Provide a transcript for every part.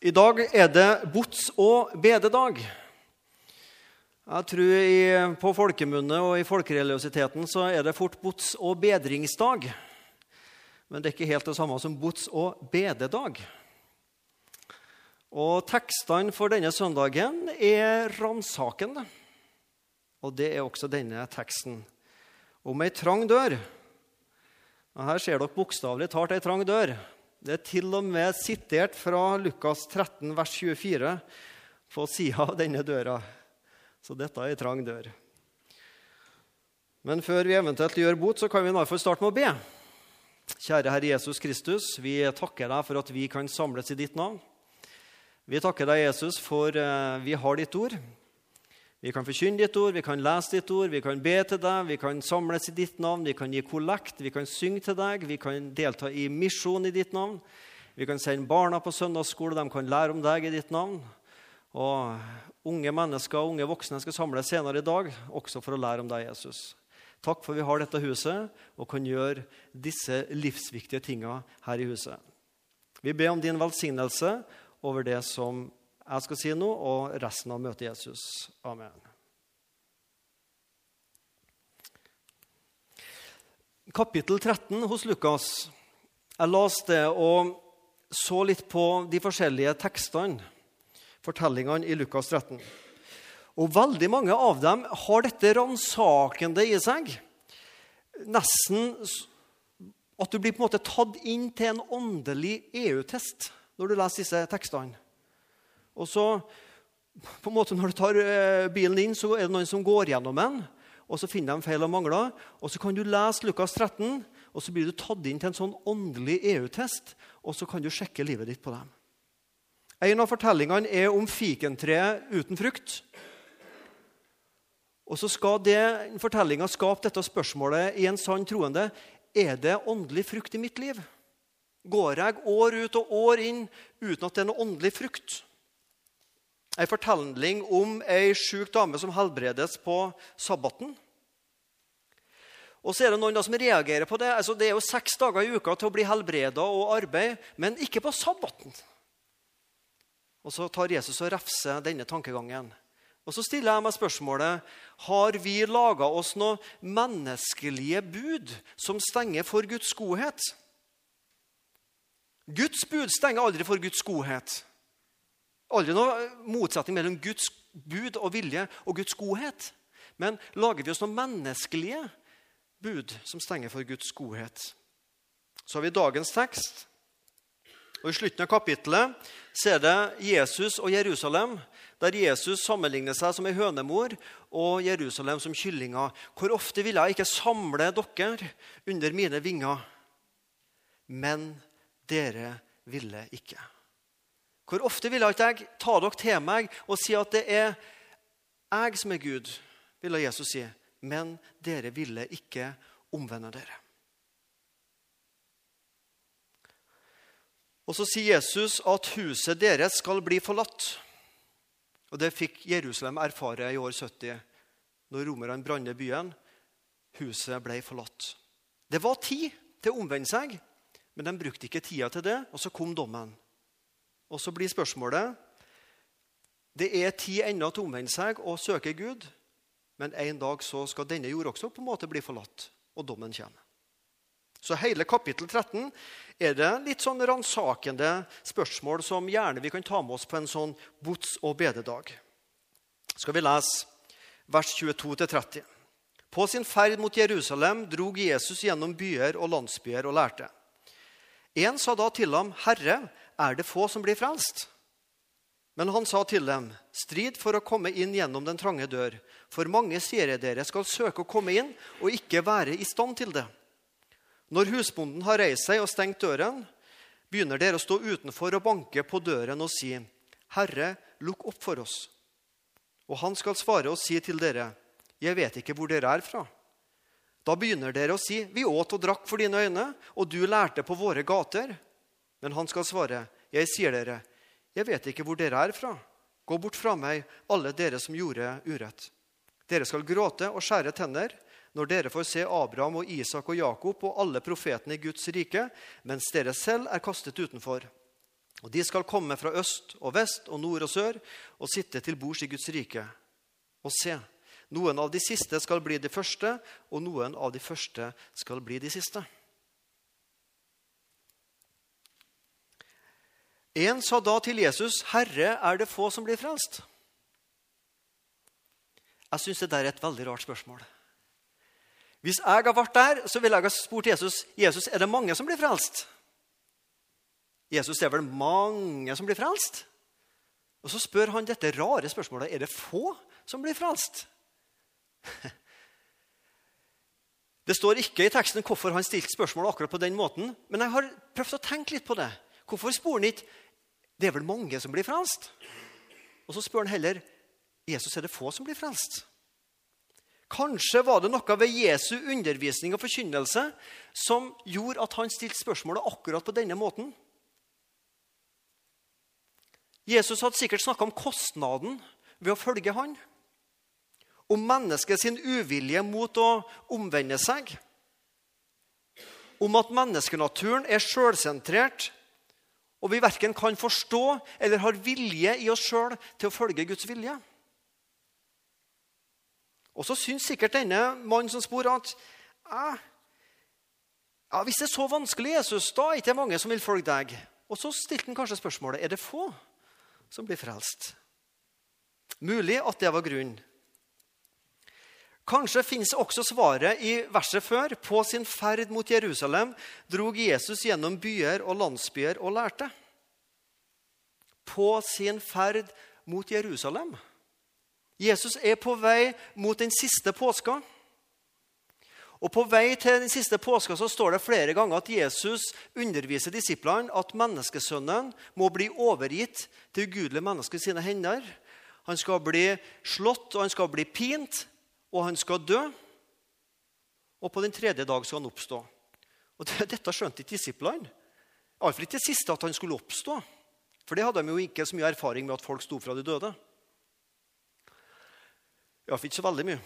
I dag er det bots- og bededag. Jeg tror i, På folkemunne og i folkereligiositeten så er det fort bots- og bedringsdag. Men det er ikke helt det samme som bots- og bededag. Og Tekstene for denne søndagen er ransakende. Og det er også denne teksten. Om ei trang dør. Og her ser dere bokstavelig talt ei trang dør. Det er til og med sitert fra Lukas 13, vers 24 på sida av denne døra. Så dette er ei trang dør. Men før vi eventuelt gjør bot, så kan vi i hvert starte med å be. Kjære Herre Jesus Kristus, vi takker deg for at vi kan samles i ditt navn. Vi takker deg, Jesus, for uh, vi har ditt ord. Vi kan forkynne ditt ord, vi kan lese ditt ord, vi kan be til deg, vi kan samles i ditt navn, vi kan gi kollekt, vi kan synge til deg, vi kan delta i misjon i ditt navn. Vi kan sende barna på søndagsskole, de kan lære om deg i ditt navn. Og unge mennesker og unge voksne skal samles senere i dag, også for å lære om deg, Jesus. Takk for vi har dette huset og kan gjøre disse livsviktige tinga her i huset. Vi ber om din velsignelse over det som jeg skal si nå, og resten av møtet Jesus. Amen. Kapittel 13 hos Lukas. Jeg leste det og så litt på de forskjellige tekstene, fortellingene i Lukas 13. Og veldig mange av dem har dette ransakende i seg. Nesten at du blir på en måte tatt inn til en åndelig EU-test når du leser disse tekstene. Og så, på en måte Når du tar eh, bilen inn, så er det noen som går gjennom den. Og så finner de feil og mangler. Og så kan du lese Lukas 13, og så blir du tatt inn til en sånn åndelig EU-test. Og så kan du sjekke livet ditt på dem. En av fortellingene er om fikentreet uten frukt. Og så skal fortellinga skape dette spørsmålet i en sann troende. Er det åndelig frukt i mitt liv? Går jeg år ut og år inn uten at det er noe åndelig frukt? En fortelling om ei sjuk dame som helbredes på sabbaten. Og så er det noen som reagerer på det. Altså, det er jo seks dager i uka til å bli helbreda og arbeide, men ikke på sabbaten. Og Så tar Jesus og refser denne tankegangen. Og Så stiller jeg meg spørsmålet har vi laga oss noen menneskelige bud som stenger for Guds godhet. Guds bud stenger aldri for Guds godhet aldri noen motsetning mellom Guds bud og vilje og Guds godhet. Men lager vi oss noen menneskelige bud som stenger for Guds godhet? Så har vi dagens tekst. Og I slutten av kapittelet ser det Jesus og Jerusalem, der Jesus sammenligner seg som ei hønemor og Jerusalem som kyllinger. Hvor ofte ville jeg ikke samle dere under mine vinger? Men dere ville ikke. Hvor ofte ville ikke jeg ta dere til meg og si at det er jeg som er Gud, ville Jesus si. Men dere ville ikke omvende dere. Og Så sier Jesus at huset deres skal bli forlatt. Og Det fikk Jerusalem erfare i år 70, når romerne brant byen. Huset ble forlatt. Det var tid til å omvende seg, men de brukte ikke tida til det, og så kom dommen. Og så blir spørsmålet Det er tid ennå til å omvende seg og søke Gud, men en dag så skal denne jord også på en måte bli forlatt, og dommen kommer. Så hele kapittel 13 er det litt sånn ransakende spørsmål som gjerne vi kan ta med oss på en sånn bots- og bededag. Skal vi lese vers 22-30. På sin ferd mot Jerusalem drog Jesus gjennom byer og landsbyer og lærte. En sa da til ham, 'Herre, er det få som blir frelst. Men han sa til dem, strid for å komme inn gjennom den trange dør. For mange, sier jeg dere, skal søke å komme inn og ikke være i stand til det. Når husbonden har reist seg og stengt døren, begynner dere å stå utenfor og banke på døren og si, Herre, lukk opp for oss. Og han skal svare og si til dere, Jeg vet ikke hvor dere er fra. Da begynner dere å si, Vi åt og drakk for dine øyne, og du lærte på våre gater. Men han skal svare, 'Jeg sier dere, jeg vet ikke hvor dere er fra.' 'Gå bort fra meg, alle dere som gjorde urett.' 'Dere skal gråte og skjære tenner.' når dere får se Abraham og Isak og Jakob og alle profetene i Guds rike, mens dere selv er kastet utenfor. Og De skal komme fra øst og vest og nord og sør og sitte til bords i Guds rike. Og se, noen av de siste skal bli de første, og noen av de første skal bli de siste. En sa da til Jesus, 'Herre, er det få som blir frelst?' Jeg syns det der er et veldig rart spørsmål. Hvis jeg hadde vært der, så ville jeg ha spurt Jesus Jesus, er det mange som blir frelst. Jesus er vel mange som blir frelst? Og Så spør han dette rare spørsmålet er det få som blir frelst. Det står ikke i teksten hvorfor han stilte spørsmålet akkurat på den måten, men jeg har prøvd å tenke litt på det. Hvorfor spør han ikke det er vel mange som blir frelst? Og så spør han heller Jesus er det få som blir frelst. Kanskje var det noe ved Jesu undervisning og forkynnelse som gjorde at han stilte spørsmålet akkurat på denne måten. Jesus hadde sikkert snakka om kostnaden ved å følge han. Om mennesket sin uvilje mot å omvende seg. Om at menneskenaturen er sjølsentrert, og vi verken kan forstå eller har vilje i oss sjøl til å følge Guds vilje. Og så syns sikkert denne mannen som spor, at ja, hvis det er så vanskelig, Jesus, da er det ikke mange som vil følge deg. Og så stilte han kanskje spørsmålet er det få som blir frelst. Mulig at det var grunnen. Kanskje finnes også svaret i verset før. På sin ferd mot Jerusalem drog Jesus gjennom byer og landsbyer og lærte. På sin ferd mot Jerusalem. Jesus er på vei mot den siste påska. Og På vei til den siste påska så står det flere ganger at Jesus underviser disiplene at menneskesønnen må bli overgitt til ugudelige mennesker i sine hender. Han skal bli slått, og han skal bli pint, og han skal dø. Og på den tredje dag skal han oppstå. Og Dette skjønte ikke disiplene. Iallfall ikke det siste at han skulle oppstå. For det hadde de jo ikke så mye erfaring med at folk sto fra de døde. Iallfall ikke så veldig mye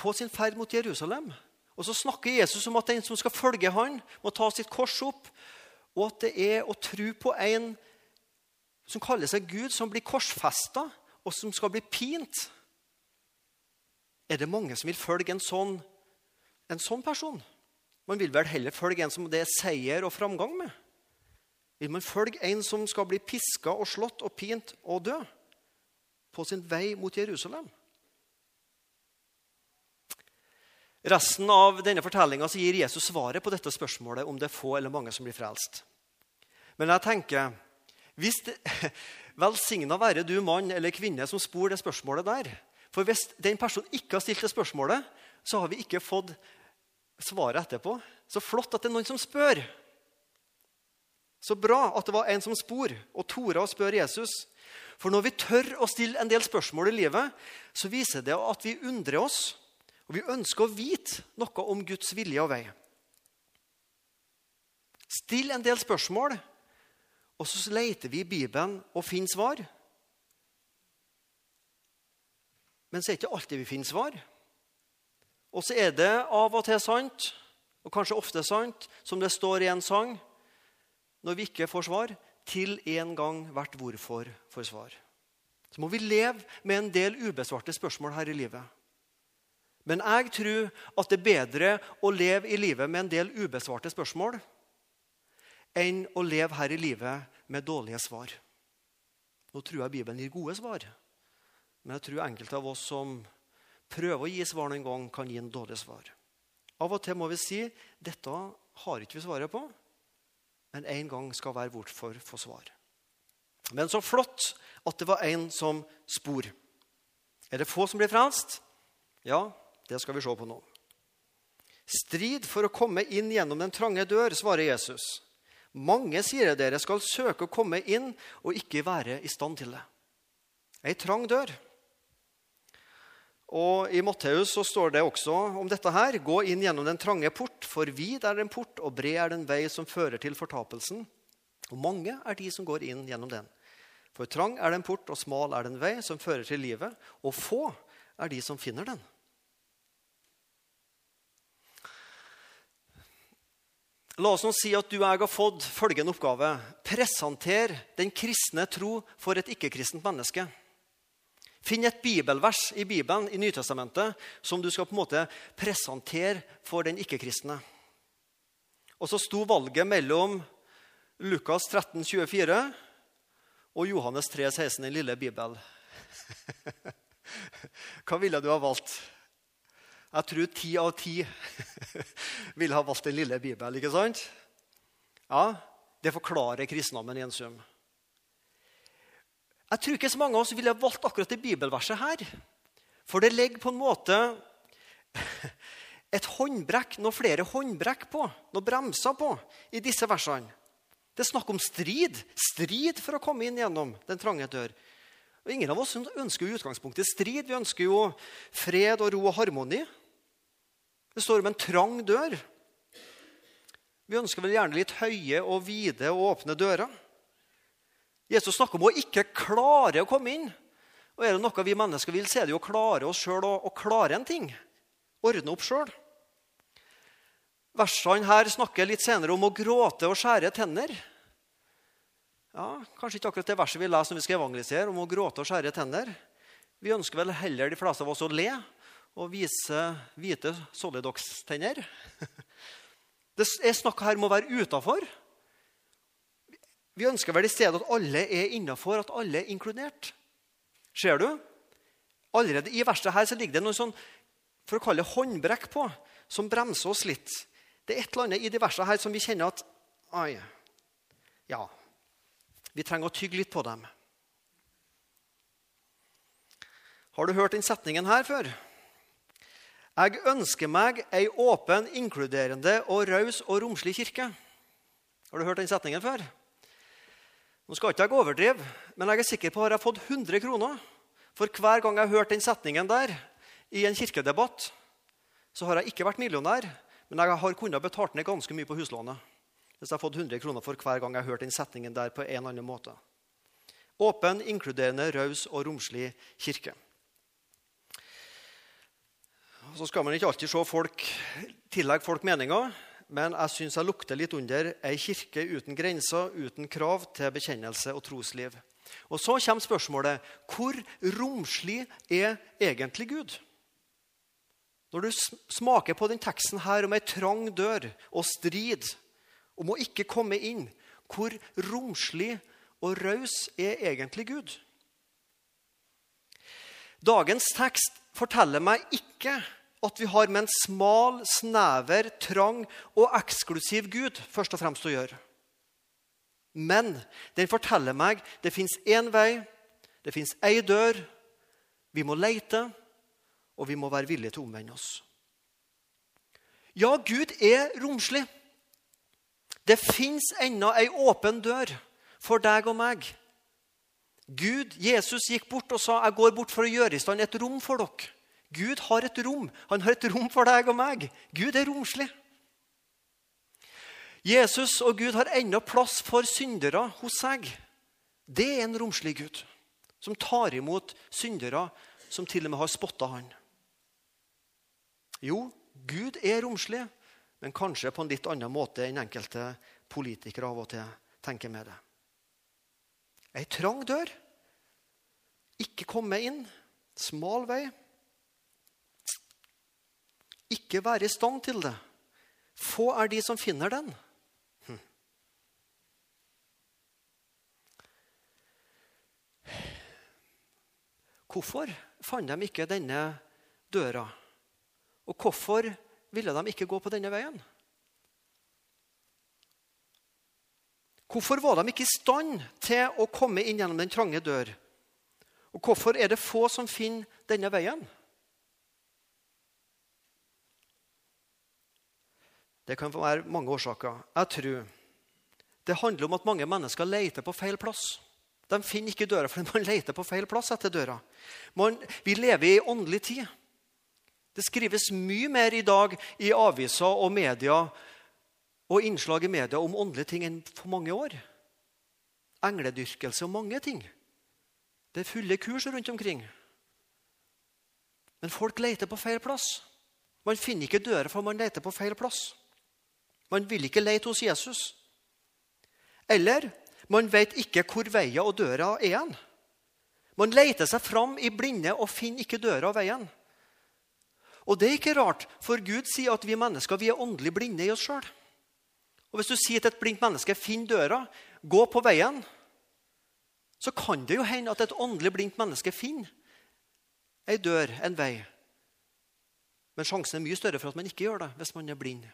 på sin ferd mot Jerusalem. Og Så snakker Jesus om at den som skal følge han, må ta sitt kors opp. Og at det er å tro på en som kaller seg Gud, som blir korsfesta, og som skal bli pint. Er det mange som vil følge en sånn, en sånn person? Man vil vel heller følge en som det er seier og framgang med? Vil man følge en som skal bli piska og slått og pint og dø? På sin vei mot Jerusalem? resten av denne fortellinga gir Jesus svaret på dette spørsmålet om det er få eller mange som blir frelst. Men jeg tenker hvis det, Velsigna være du mann eller kvinne som spor det spørsmålet der. For hvis den personen ikke har stilt det spørsmålet, så har vi ikke fått svaret etterpå. Så flott at det er noen som spør. Så bra at det var en som spor og torde å spørre Jesus. For når vi tør å stille en del spørsmål i livet, så viser det at vi undrer oss og vi ønsker å vite noe om Guds vilje og vei. Still en del spørsmål, og så leter vi i Bibelen og finner svar. Men så er det ikke alltid vi finner svar. Og så er det av og til sant, og kanskje ofte sant, som det står i en sang, når vi ikke får svar, til en gang hvert hvorfor får svar. Så må vi leve med en del ubesvarte spørsmål her i livet. Men jeg tror at det er bedre å leve i livet med en del ubesvarte spørsmål enn å leve her i livet med dårlige svar. Nå tror jeg Bibelen gir gode svar, men jeg tror enkelte av oss som prøver å gi svar noen gang, kan gi en dårlig svar. Av og til må vi si dette har ikke vi svaret på, men en gang skal være hvorfor få svar. Men så flott at det var en som spor. Er det få som blir frelst? Ja, det skal vi se på nå. Strid for å komme inn gjennom den trange dør, svarer Jesus. Mange, sier dere, skal søke å komme inn og ikke være i stand til det. Ei trang dør. Og I Matteus så står det også om dette her. Gå inn gjennom den trange port, for vid er den port, og bred er den vei som fører til fortapelsen. Og mange er de som går inn gjennom den. For trang er den port, og smal er den vei som fører til livet, og få er de som finner den. La oss nå si at du og jeg har fått følgende oppgave. Presenter den kristne tro for et ikke-kristent menneske. Finn et bibelvers i Bibelen i Nytestamentet som du skal på en måte presentere for den ikke-kristne. Og så sto valget mellom Lukas 13, 24 og Johannes 3, 16, den lille Bibel. Hva ville du ha valgt? Jeg tror ti av ti ville ha valgt den lille Bibel. ikke sant? Ja, Det forklarer kristendommen i en sum. Jeg tror ikke så mange av oss ville valgt akkurat det bibelverset her. For det ligger på en måte et håndbrekk, noe flere håndbrekk på, noe bremser på, i disse versene. Det er snakk om strid. Strid for å komme inn gjennom den trange dør. Og Ingen av oss ønsker jo utgangspunktet strid. Vi ønsker jo fred og ro og harmoni. Det står om en trang dør. Vi ønsker vel gjerne litt høye og vide og åpne dører. Jesus snakker om å ikke klare å komme inn. Og Er det noe vi mennesker vil, så er det jo å klare oss sjøl og, klare en ting. Ordne opp sjøl. Versene her snakker litt senere om å gråte og skjære tenner. Ja, Kanskje ikke akkurat det verset vi leser når vi skal evangelisere, om å gråte og skjære tenner. Vi ønsker vel heller de fleste av oss å le og vise hvite Solidox-tenner. Det er snakk her om å være utafor vi ønsker vel i stedet at alle er innafor, at alle er inkludert. Ser du? Allerede i verset her så ligger det noe sånn, for å kalle det håndbrekk på, som bremser oss litt. Det er et eller annet i de versene her som vi kjenner at Ai, ja, vi trenger å tygge litt på dem. Har du hørt den setningen her før? Jeg ønsker meg ei åpen, inkluderende og raus og romslig kirke. Har du hørt den setningen før? Nå skal ikke jeg overdrive, men jeg er sikker på at jeg har fått 100 kroner for hver gang jeg har hørt den setningen der i en kirkedebatt. Så har jeg ikke vært millionær, men jeg har kunnet betalt ned ganske mye på huslånet. Hvis jeg har fått 100 kroner for hver gang jeg har hørt den setningen der på en eller annen måte. Åpen, inkluderende, raus og romslig kirke. Så skal man ikke alltid se folk, tillegge folk meninger men jeg syns jeg lukter litt under ei kirke uten grenser, uten krav til bekjennelse og trosliv. Og Så kommer spørsmålet hvor romslig er egentlig Gud? Når du smaker på den teksten her om ei trang dør og strid, om å ikke komme inn, hvor romslig og raus er egentlig Gud? Dagens tekst forteller meg ikke at vi har med en smal, snever, trang og eksklusiv Gud først og fremst å gjøre. Men den forteller meg det fins én vei, det fins ei dør. Vi må leite, og vi må være villige til å omvende oss. Ja, Gud er romslig. Det fins ennå ei åpen dør for deg og meg. Gud, Jesus, gikk bort og sa, 'Jeg går bort for å gjøre i stand et rom for dere.' Gud har et rom. Han har et rom for deg og meg. Gud er romslig. Jesus og Gud har ennå plass for syndere hos seg. Det er en romslig Gud som tar imot syndere som til og med har spotta han. Jo, Gud er romslig, men kanskje på en litt annen måte enn enkelte politikere av og til tenker med det. Ei trang dør. Ikke komme inn. Smal vei ikke være i stand til det. Få er de som finner den. Hm. Hvorfor fant de ikke denne døra? Og hvorfor ville de ikke gå på denne veien? Hvorfor var de ikke i stand til å komme inn gjennom den trange dør? Og hvorfor er det få som finner denne veien? Det kan være mange årsaker. Jeg tror det handler om at mange mennesker leter på feil plass. De finner ikke døra fordi man leter på feil plass etter døra. Man, vi lever i åndelig tid. Det skrives mye mer i dag i aviser og media og innslag i media om åndelige ting enn for mange år. Engledyrkelse og mange ting. Det er fulle kurs rundt omkring. Men folk leter på feil plass. Man finner ikke døra for man leter på feil plass. Man vil ikke lete hos Jesus. Eller man vet ikke hvor veien og døra er. igjen. Man leter seg fram i blinde og finner ikke døra og veien. Og det er ikke rart, for Gud sier at vi mennesker vi er åndelig blinde i oss sjøl. Hvis du sier til et blindt menneske 'finn døra', 'gå på veien', så kan det jo hende at et åndelig blindt menneske finner ei dør, en vei. Men sjansen er mye større for at man ikke gjør det hvis man er blind.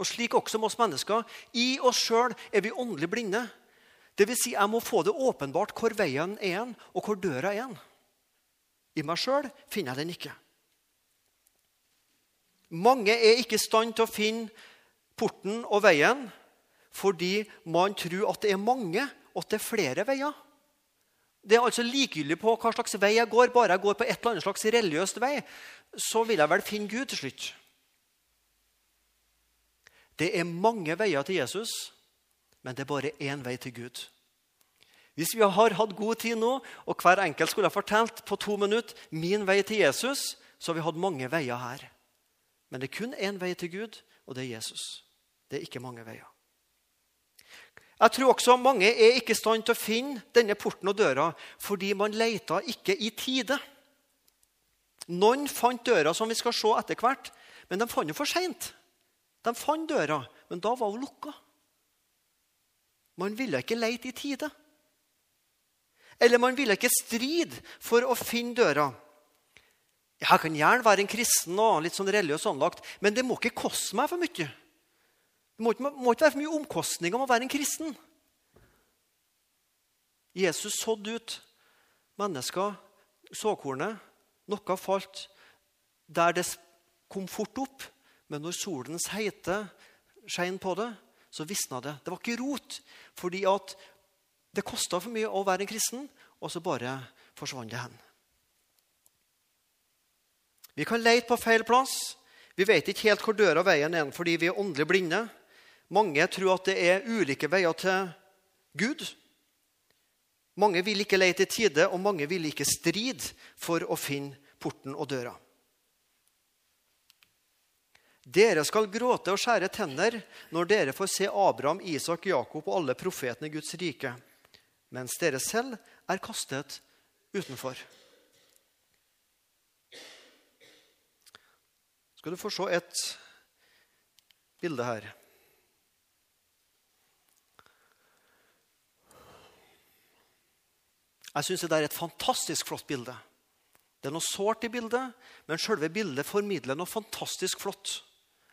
Og slik også med oss mennesker. I oss sjøl er vi åndelig blinde. Vil si, jeg må få det åpenbart hvor veien er, og hvor døra er. I meg sjøl finner jeg den ikke. Mange er ikke i stand til å finne porten og veien fordi man tror at det er mange, og at det er flere veier. Det er altså likegyldig på hva slags vei jeg går. Bare jeg går på et eller annet slags religiøst vei, så vil jeg vel finne Gud til slutt. Det er mange veier til Jesus, men det er bare én vei til Gud. Hvis vi har hatt god tid nå, og hver enkelt skulle ha fortalt på to minutter min vei til Jesus, så har vi hatt mange veier her. Men det er kun én vei til Gud, og det er Jesus. Det er ikke mange veier. Jeg tror også mange er ikke i stand til å finne denne porten og døra fordi man leter ikke i tide. Noen fant døra, som vi skal se etter hvert, men de fant den for seint. De fant døra, men da var hun lukka. Man ville ikke leite i tide. Eller man ville ikke stride for å finne døra. Jeg kan gjerne være en kristen og litt sånn religiøs anlagt, men det må ikke koste meg for mye. Det må ikke, må ikke være for mye omkostninger om å være en kristen. Jesus sådde ut mennesker, såkornet. Noe falt der det kom fort opp, men når solens heite skein på det, så visna det. Det var ikke rot, fordi at det kosta for mye å være en kristen, og så bare forsvant det hen. Vi kan leite på feil plass. Vi vet ikke helt hvor døra og veien er fordi vi er åndelig blinde. Mange tror at det er ulike veier til Gud. Mange vil ikke leite i tide, og mange vil ikke stride for å finne porten og døra. Dere skal gråte og skjære tenner når dere får se Abraham, Isak, Jakob og alle profetene i Guds rike, mens dere selv er kastet utenfor. Skal du få se et bilde her. Jeg syns det er et fantastisk flott bilde. Det er noe sårt i bildet, men selve bildet formidler noe fantastisk flott.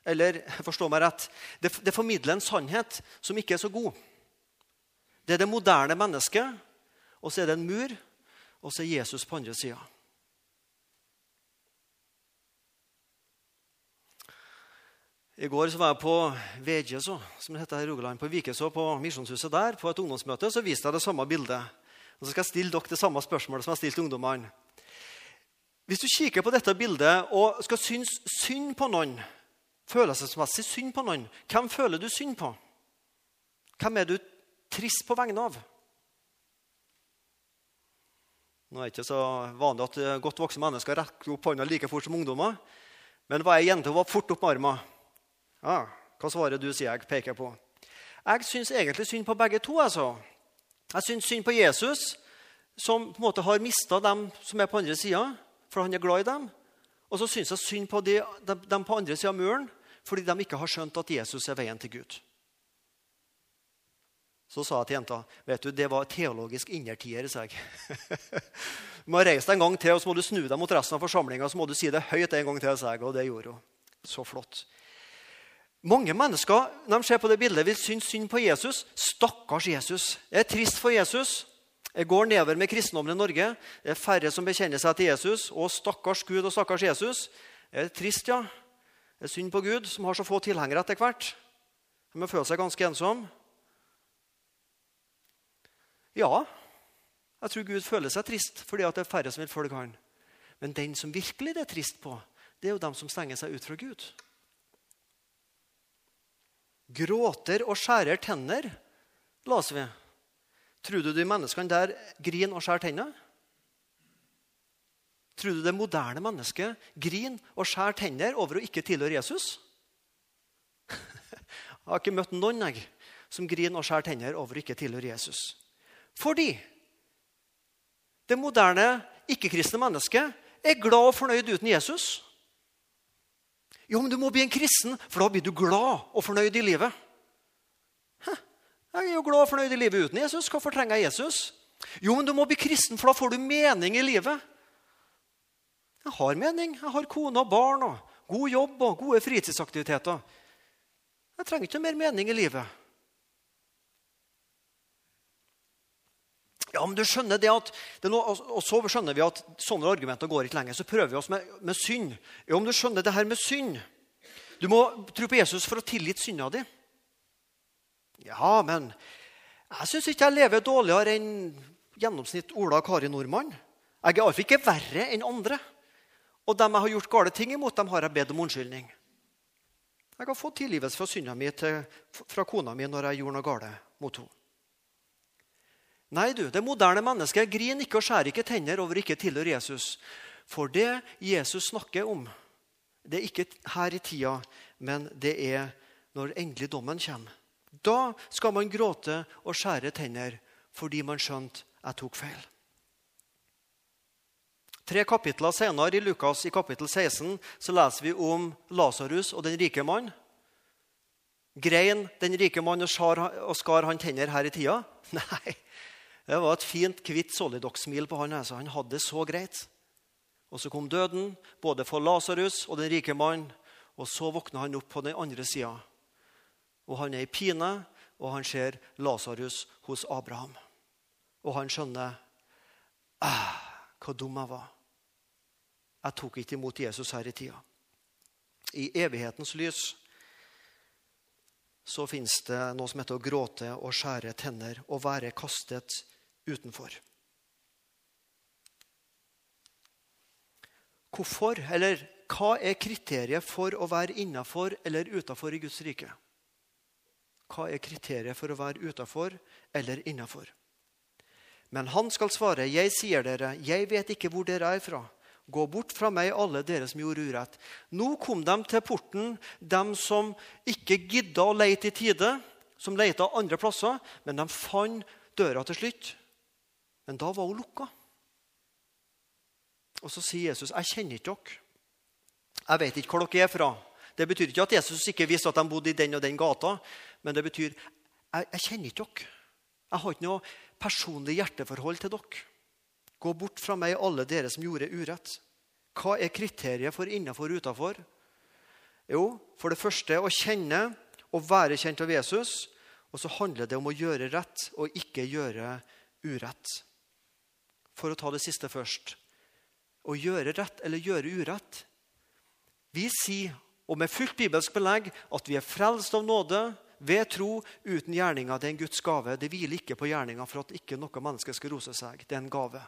Eller forstå meg rett, det, det formidler en sannhet som ikke er så god. Det er det moderne mennesket, og så er det en mur, og så er Jesus på andre sida. I går var jeg på VG, som det heter her i Rogaland, på Vikeså, på Misjonshuset der, på et ungdomsmøte. Så viste jeg det samme bildet. Og så skal jeg stille dere det samme spørsmålet som jeg har stilt ungdommene. Hvis du kikker på dette bildet og skal synes synd på noen, følelsesmessig synd på noen, hvem føler du synd på? Hvem er du trist på vegne av? Nå er det ikke så vanlig at godt voksne mennesker rekker opp hånda like fort som ungdommer. Men var ei jente var fort opp med armen. Ja, hva svarer du, sier jeg, peker på. Jeg syns egentlig synd på begge to. altså. Jeg syns synd på Jesus, som på en måte har mista dem som er på andre sida, for han er glad i dem. Og så syns jeg synd på de, de, de på andre sida av muren, fordi de ikke har skjønt at Jesus er veien til Gud. Så sa jeg til jenta vet du, det var teologisk innertier. sa jeg. du må reise deg en gang til og så må du snu deg mot resten av forsamlinga så må du si det høyt en gang til. sa jeg, Og det gjorde hun. Så flott. Mange mennesker når de ser på det bildet, vil synes synd på Jesus. Stakkars Jesus. Det er trist for Jesus. Jeg går nedover med kristendommen i Norge. Det er færre som bekjenner seg til Jesus. Og stakkars Gud og stakkars Jesus. Det er trist, ja. Det er synd på Gud, som har så få tilhengere etter hvert. De må føle seg ganske ensom. Ja, jeg tror Gud føler seg trist fordi det er færre som vil følge han. Men den som virkelig det er trist på, det er jo dem som stenger seg ut fra Gud gråter og skjærer tenner, leser vi. Tror du de menneskene der griner og skjærer tenner? Tror du det moderne mennesket griner og skjærer tenner over å ikke tilhøre Jesus? Jeg har ikke møtt noen jeg, som griner og skjærer tenner over å ikke tilhøre Jesus. Fordi det moderne, ikke-kristne mennesket er glad og fornøyd uten Jesus. Jo, men du må bli en kristen, for da blir du glad og fornøyd i livet. Hæ? Jeg er jo glad og fornøyd i livet uten Jesus. Hvorfor trenger jeg Jesus? Jo, men du må bli kristen, for da får du mening i livet. Jeg har mening. Jeg har kone og barn og god jobb og gode fritidsaktiviteter. Jeg trenger ikke mer mening i livet. Ja, men du skjønner det at, det noe, Og så skjønner vi at sånne argumenter går ikke lenger. Så prøver vi oss med, med synd. Ja, om du skjønner det her med synd Du må tro på Jesus for å tilgitt synda di. Ja, men jeg syns ikke jeg lever dårligere enn gjennomsnitt Ola og Kari Nordmann. Jeg er iallfall ikke verre enn andre. Og dem jeg har gjort gale ting imot, dem har jeg bedt om unnskyldning. Jeg har fått tilgivelse fra synda mi fra kona mi når jeg gjorde noe gale mot henne. Nei, du, det moderne mennesket griner ikke og skjærer ikke tenner over ikke tilhører Jesus. For det Jesus snakker om, det er ikke her i tida, men det er når endelig dommen kommer. Da skal man gråte og skjære tenner fordi man skjønte jeg tok feil. Tre kapitler senere, i Lukas i kapittel 16, så leser vi om Lasarus og den rike mann. Grein den rike mann og og skar han tenner her i tida? Nei, det var et fint, hvitt Solidox-smil på han. Altså. Han hadde det så greit. Og Så kom døden, både for Lasarus og den rike mann. Og så våkna han opp på den andre sida. Og han er i pine, og han ser Lasarus hos Abraham. Og han skjønner ah, hvor dum jeg var. Jeg tok ikke imot Jesus her i tida. I evighetens lys så fins det noe som heter å gråte og skjære tenner og være kastet utenfor. Hvorfor, eller hva er kriteriet for å være innafor eller utafor i Guds rike? Hva er kriteriet for å være utafor eller innafor? Men han skal svare, 'Jeg sier dere, jeg vet ikke hvor dere er fra.' Gå bort fra meg, alle dere som gjorde urett. Nå kom de til porten, de som ikke gidda å leite i tide, som leita andre plasser, men de fant døra til slutt. Men da var hun lukka. Og så sier Jesus, 'Jeg kjenner ikke dere.' Jeg vet ikke hvor dere er fra. Det betyr ikke at Jesus ikke visste at de bodde i den og den gata, men det betyr jeg, jeg kjenner ikke dere. Jeg har ikke noe personlig hjerteforhold til dere. Gå bort fra meg, alle dere som gjorde urett. Hva er kriteriet for innafor og utafor? Jo, for det første å kjenne og være kjent av Jesus. Og så handler det om å gjøre rett og ikke gjøre urett. For å ta det siste først. Å gjøre rett eller gjøre urett. Vi sier, og med fullt bibelsk belegg, at vi er frelst av nåde ved tro uten gjerninger. Det er en Guds gave. Det hviler ikke på gjerninger for at ikke noe menneske skal rose seg. Det er en gave.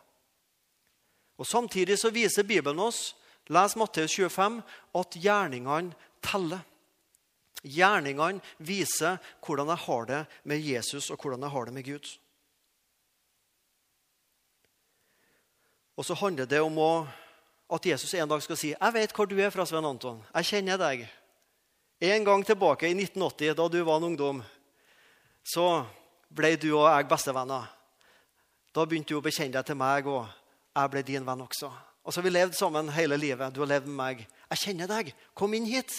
Og Samtidig så viser Bibelen oss les Matteus 25, at gjerningene teller. Gjerningene viser hvordan jeg har det med Jesus og hvordan jeg har det med Gud. Og så handler det om å, at Jesus en dag skal si 'Jeg vet hvor du er fra, Svein Anton. Jeg kjenner deg.' En gang tilbake i 1980, da du var en ungdom, så ble du og jeg bestevenner. Da begynte du å bekjenne deg til meg, og jeg ble din venn også. Og så har vi levd sammen hele livet. Du har levd med meg. Jeg kjenner deg. Kom inn hit.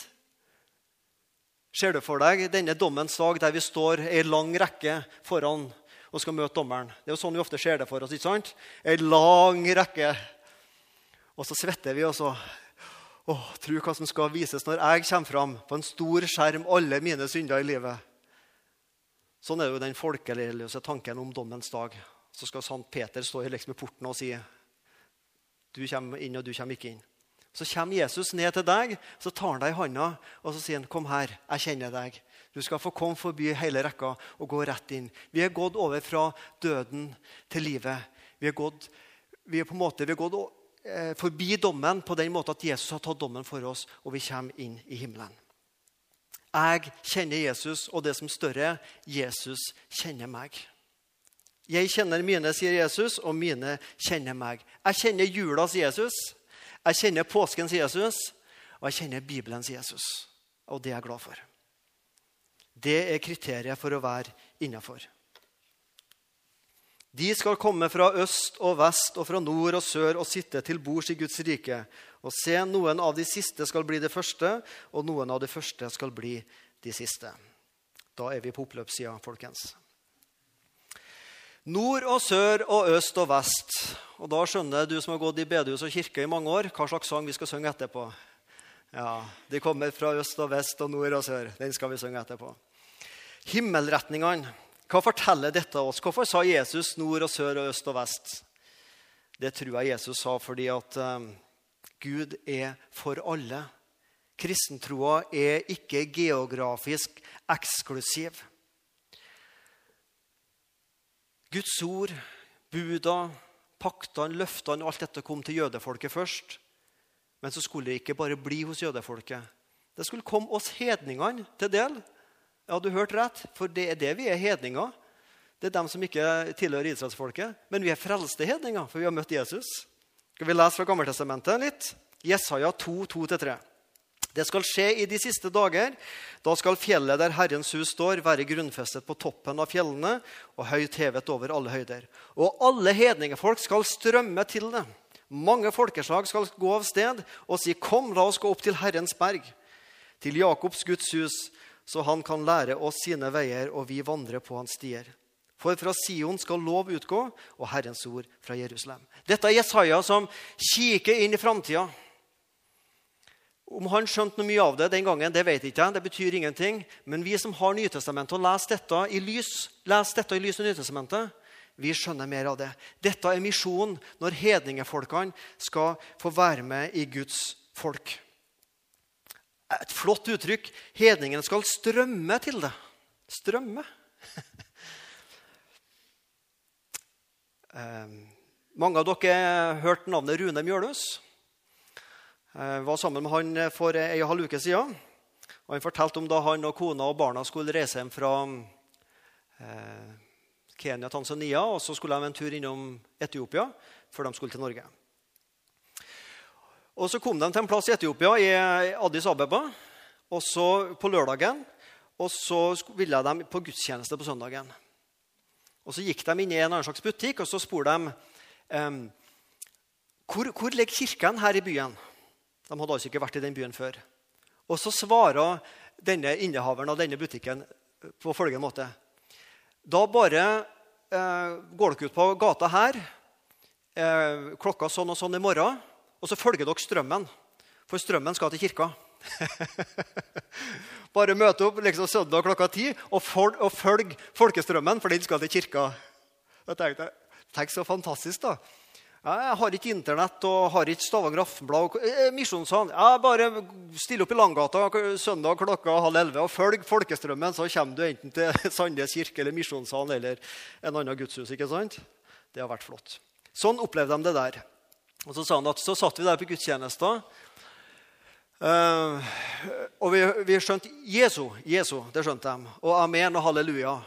Ser du for deg denne dommens dag der vi står i lang rekke foran og skal møte dommeren? Det er jo sånn vi ofte ser det for oss. ikke sant? En lang rekke. Og så svetter vi, og så Åh, Tro hva som skal vises når jeg kommer fram på en stor skjerm, alle mine synder i livet. Sånn er jo den folkeløse tanken om dommens dag. Så skal Sant Peter stå liksom i porten og si du kommer inn, og du kommer ikke inn. Så kommer Jesus ned til deg, så tar han deg i handa og så sier han, 'Kom her, jeg kjenner deg.' Du skal få komme forbi hele rekka og gå rett inn. Vi er gått over fra døden til livet. Vi er gått, vi er på en måte, vi er gått eh, forbi dommen på den måten at Jesus har tatt dommen for oss, og vi kommer inn i himmelen. Jeg kjenner Jesus, og det som større Jesus kjenner meg. Jeg kjenner mine, sier Jesus, og mine kjenner meg. Jeg kjenner julas Jesus, jeg kjenner påskens Jesus, og jeg kjenner Bibelens Jesus. Og det er jeg glad for. Det er kriteriet for å være innafor. De skal komme fra øst og vest og fra nord og sør og sitte til bords i Guds rike. Og se, noen av de siste skal bli det første, og noen av de første skal bli de siste. Da er vi på oppløpssida, folkens. Nord og sør og øst og vest. Og da skjønner du som har gått i bedehus og kirke i mange år, hva slags sang vi skal synge etterpå. Ja, De kommer fra øst og vest og nord og sør. Den skal vi synge etterpå. Himmelretningene hva forteller dette oss? Hvorfor sa Jesus nord og sør og øst og vest? Det tror jeg Jesus sa fordi at um, Gud er for alle. Kristentroa er ikke geografisk eksklusiv. Guds ord, buda, paktene, løftene, alt dette kom til jødefolket først. Men så skulle det ikke bare bli hos jødefolket. Det skulle komme oss hedningene til del. Ja, du hørte rett, for det er det vi er hedninger. Det er dem som ikke tilhører israelsfolket. Men vi er frelste hedninger, for vi har møtt Jesus. Skal vi lese fra Gammeltestamentet litt? Jesaja 2, 2-3. Det skal skje i de siste dager. Da skal fjellet der Herrens hus står, være grunnfestet på toppen av fjellene og høyt hevet over alle høyder. Og alle hedningefolk skal strømme til det. Mange folkeslag skal gå av sted og si, Kom, la oss gå opp til Herrens berg, til Jakobs Guds hus så han kan lære oss sine veier, og vi vandrer på hans stier. For fra Sion skal lov utgå, og Herrens ord fra Jerusalem. Dette er Jesaja som kikker inn i framtida. Om han skjønte noe mye av det den gangen, det vet ikke jeg. Det betyr ingenting. Men vi som har Nytestamentet og leser dette i lys, leser dette i lys av Nytestamentet, vi skjønner mer av det. Dette er misjonen når hedningefolkene skal få være med i Guds folk. Et flott uttrykk. Hedningen skal strømme til det. Strømme. eh, mange av dere har hørt navnet Rune Mjølhus. Jeg var sammen med han for ei og halv uke siden. Og han fortalte om da han og kona og barna skulle reise hjem fra eh, Kenya og Tanzania. Og så skulle de en tur innom Etiopia før de skulle til Norge. Og Så kom de til en plass i Etiopia, i Addis Abeba, og så på lørdagen. Og så ville de på gudstjeneste på søndagen. Og Så gikk de inn i en annen slags butikk og så spurte de eh, hvor, hvor ligger kirken her i byen. De hadde altså ikke vært i den byen før. Og Så svarer denne innehaveren av denne butikken på følgende måte. Da bare eh, går dere ut på gata her eh, klokka sånn og sånn i morgen og så følger dere strømmen, for strømmen skal til kirka. Bare møte opp liksom søndag klokka ti og, fol og følg folkestrømmen, for den skal til kirka. Da tenkte, jeg, Tenk så fantastisk, da. Jeg har ikke Internett og har ikke Stavanger Aftenblad. Eh, Misjonssalen. Ja, bare still opp i Langgata søndag klokka halv elleve og følg folkestrømmen, så kommer du enten til Sandnes kirke eller Misjonssalen eller en annen gudshus. ikke sant? Det har vært flott. Sånn opplevde de det der. Og Så sa han at så satt vi der på gudstjenesta. Uh, og vi, vi skjønte Jesu, Jesu, det skjønte de. Og amen og halleluja.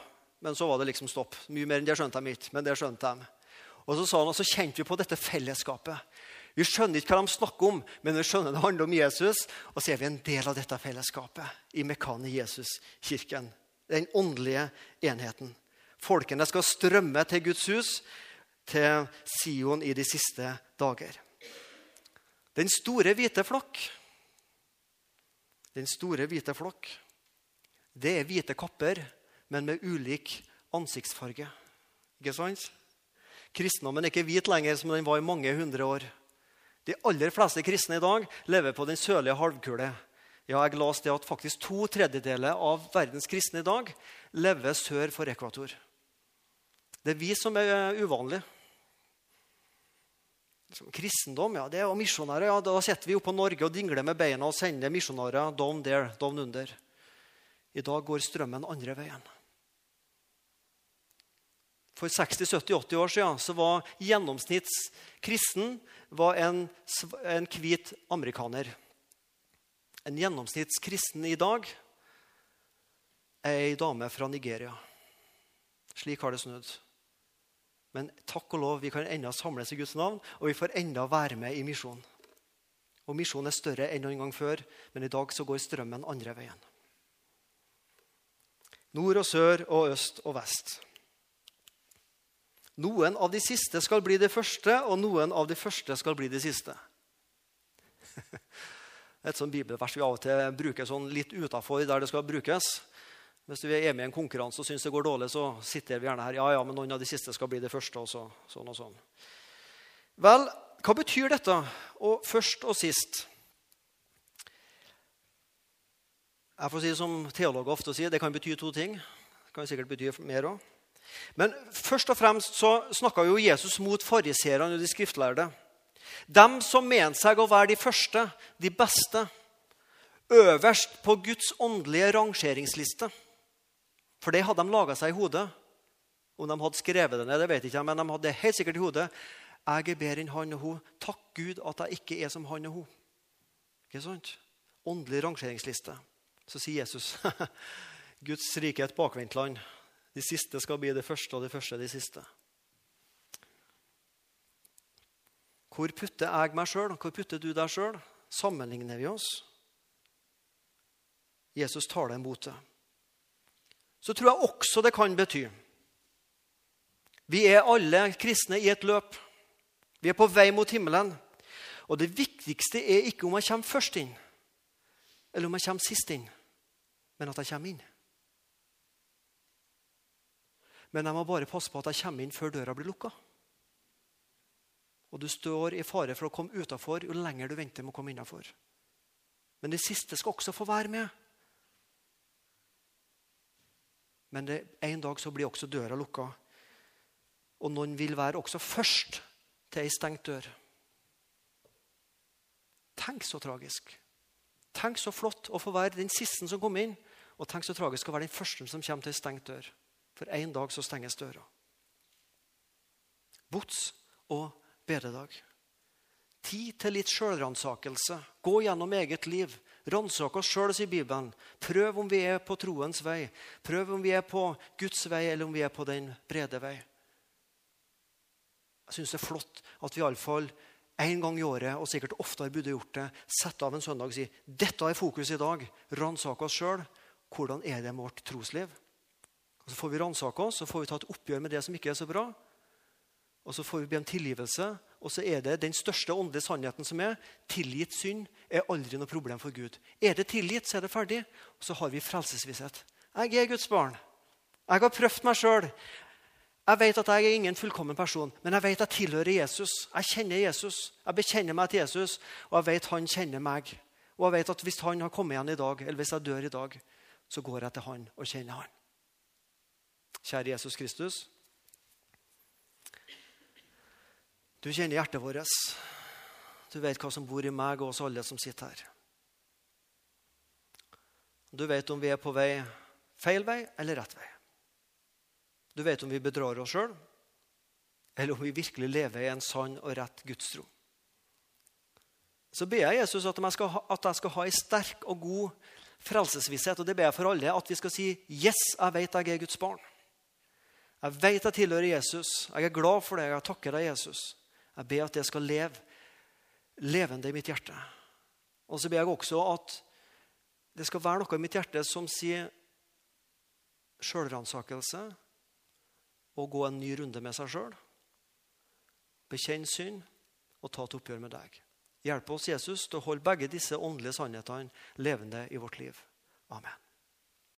Men så var det liksom stopp. Mye mer enn det skjønte de ikke. men det skjønte de. Og så sa han, og så kjente vi på dette fellesskapet. Vi skjønner ikke hva de snakker om, men vi skjønner det handler om Jesus. Og så er vi en del av dette fellesskapet i Mekane Jesus-kirken. Den åndelige enheten. Folkene skal strømme til Guds hus til Sion i de siste dager. Den store hvite flokk, den store hvite flokk, det er hvite kapper, men med ulik ansiktsfarge. Ikke sant? Kristendommen er ikke hvit lenger som den var i mange hundre år. De aller fleste kristne i dag lever på den sørlige halvkule. Ja, jeg leste at faktisk To tredjedeler av verdens kristne i dag lever sør for ekvator. Det er vi som er uvanlige. Kristendom, ja, det er misjonærer. Ja, da sitter vi oppe på Norge og dingler med beina og sender misjonærer down there, down under. I dag går strømmen andre veien. For 60-70-80 år siden så var gjennomsnittskristen var en, en hvit amerikaner. En gjennomsnittskristen i dag er ei dame fra Nigeria. Slik har det snudd. Men takk og lov, vi kan ennå samles i Guds navn, og vi får enda være med i misjonen. Og Misjonen er større enn noen gang før, men i dag så går strømmen andre veien. Nord og sør og øst og vest. Noen av de siste skal bli de første, og noen av de første skal bli de siste. Et sånt bibelvers vi av og til bruker sånn litt utafor der det skal brukes. Hvis vi er med i en konkurranse og syns det går dårlig, så sitter vi gjerne her. Ja, ja, men noen av de siste skal bli det første. og så, sånn og sånn. Vel, hva betyr dette? Og først og sist Jeg får si som teologer ofte sier, det kan bety to ting. Det kan sikkert bety mer òg. Men først og fremst så snakka jo Jesus mot fariseerne og de skriftlærde. Dem som mente seg å være de første, de beste, øverst på Guds åndelige rangeringsliste. For det hadde de laga seg i hodet. Om de hadde skrevet det ned, det vet jeg ikke, men de hadde det helt sikkert i hodet. Jeg er bedre enn han og hun. Takk Gud at jeg ikke er som han og hun. Ikke sant? Åndelig rangeringsliste. Så sier Jesus Guds rike er et bakvendtland. De siste skal bli det første, og det første de siste. Hvor putter jeg meg sjøl? Hvor putter du deg sjøl? Sammenligner vi oss? Jesus tar deg imot det så tror jeg også det kan bety Vi er alle kristne i et løp. Vi er på vei mot himmelen. Og det viktigste er ikke om jeg kommer først inn, eller om jeg kommer sist inn, men at jeg kommer inn. Men jeg må bare passe på at jeg kommer inn før døra blir lukka. Og du står i fare for å komme utafor jo lenger du venter med å komme innafor. Men det siste skal også få være med. Men det, en dag så blir også døra lukka. Og noen vil være også først til ei stengt dør. Tenk så tragisk. Tenk så flott å få være den siste som kom inn. Og tenk så tragisk å være den første som kommer til ei stengt dør. For en dag så stenges døra. Bots og bededag. Tid til litt sjølransakelse. Gå gjennom eget liv. Ransak oss sjøl, sier Bibelen. Prøv om vi er på troens vei. Prøv om vi er på Guds vei, eller om vi er på den brede vei. Jeg syns det er flott at vi iallfall en gang i året, og sikkert oftere burde gjort det, setter av en søndag og sier dette er fokus i dag. Ransak oss sjøl. Hvordan er det med vårt trosliv? Og Så får vi ransake oss, så får vi ta et oppgjør med det som ikke er så bra. Og så får vi be om tilgivelse. Og så er det den største åndelige sannheten som er tilgitt synd er aldri noe problem for Gud. Er det tilgitt, så er det ferdig. Og så har vi frelsesvisshet. Jeg er Guds barn. Jeg har prøvd meg sjøl. Jeg vet at jeg er ingen fullkommen person, men jeg vet at jeg tilhører Jesus. Jeg kjenner Jesus. Jeg bekjenner meg til Jesus, og jeg vet han kjenner meg. Og jeg vet at hvis han har kommet igjen i dag, eller hvis jeg dør i dag, så går jeg til han og kjenner han. Kjære Jesus Kristus. Du kjenner hjertet vårt. Du vet hva som bor i meg og oss alle som sitter her. Du vet om vi er på vei feil vei eller rett vei. Du vet om vi bedrar oss sjøl, eller om vi virkelig lever i en sann og rett gudstro. Så ber jeg Jesus at jeg skal ha, at jeg skal ha en sterk og god frelsesvisshet. Og det ber jeg for alle. At vi skal si 'Yes, jeg vet jeg er Guds barn'. Jeg vet jeg tilhører Jesus. Jeg er glad for det. Jeg takker deg, Jesus. Jeg ber at det skal leve levende i mitt hjerte. Og så ber jeg også at det skal være noe i mitt hjerte som sier sjølransakelse og gå en ny runde med seg sjøl. Bekjenn synd og ta et oppgjør med deg. Hjelp oss, Jesus, til å holde begge disse åndelige sannhetene levende i vårt liv. Amen.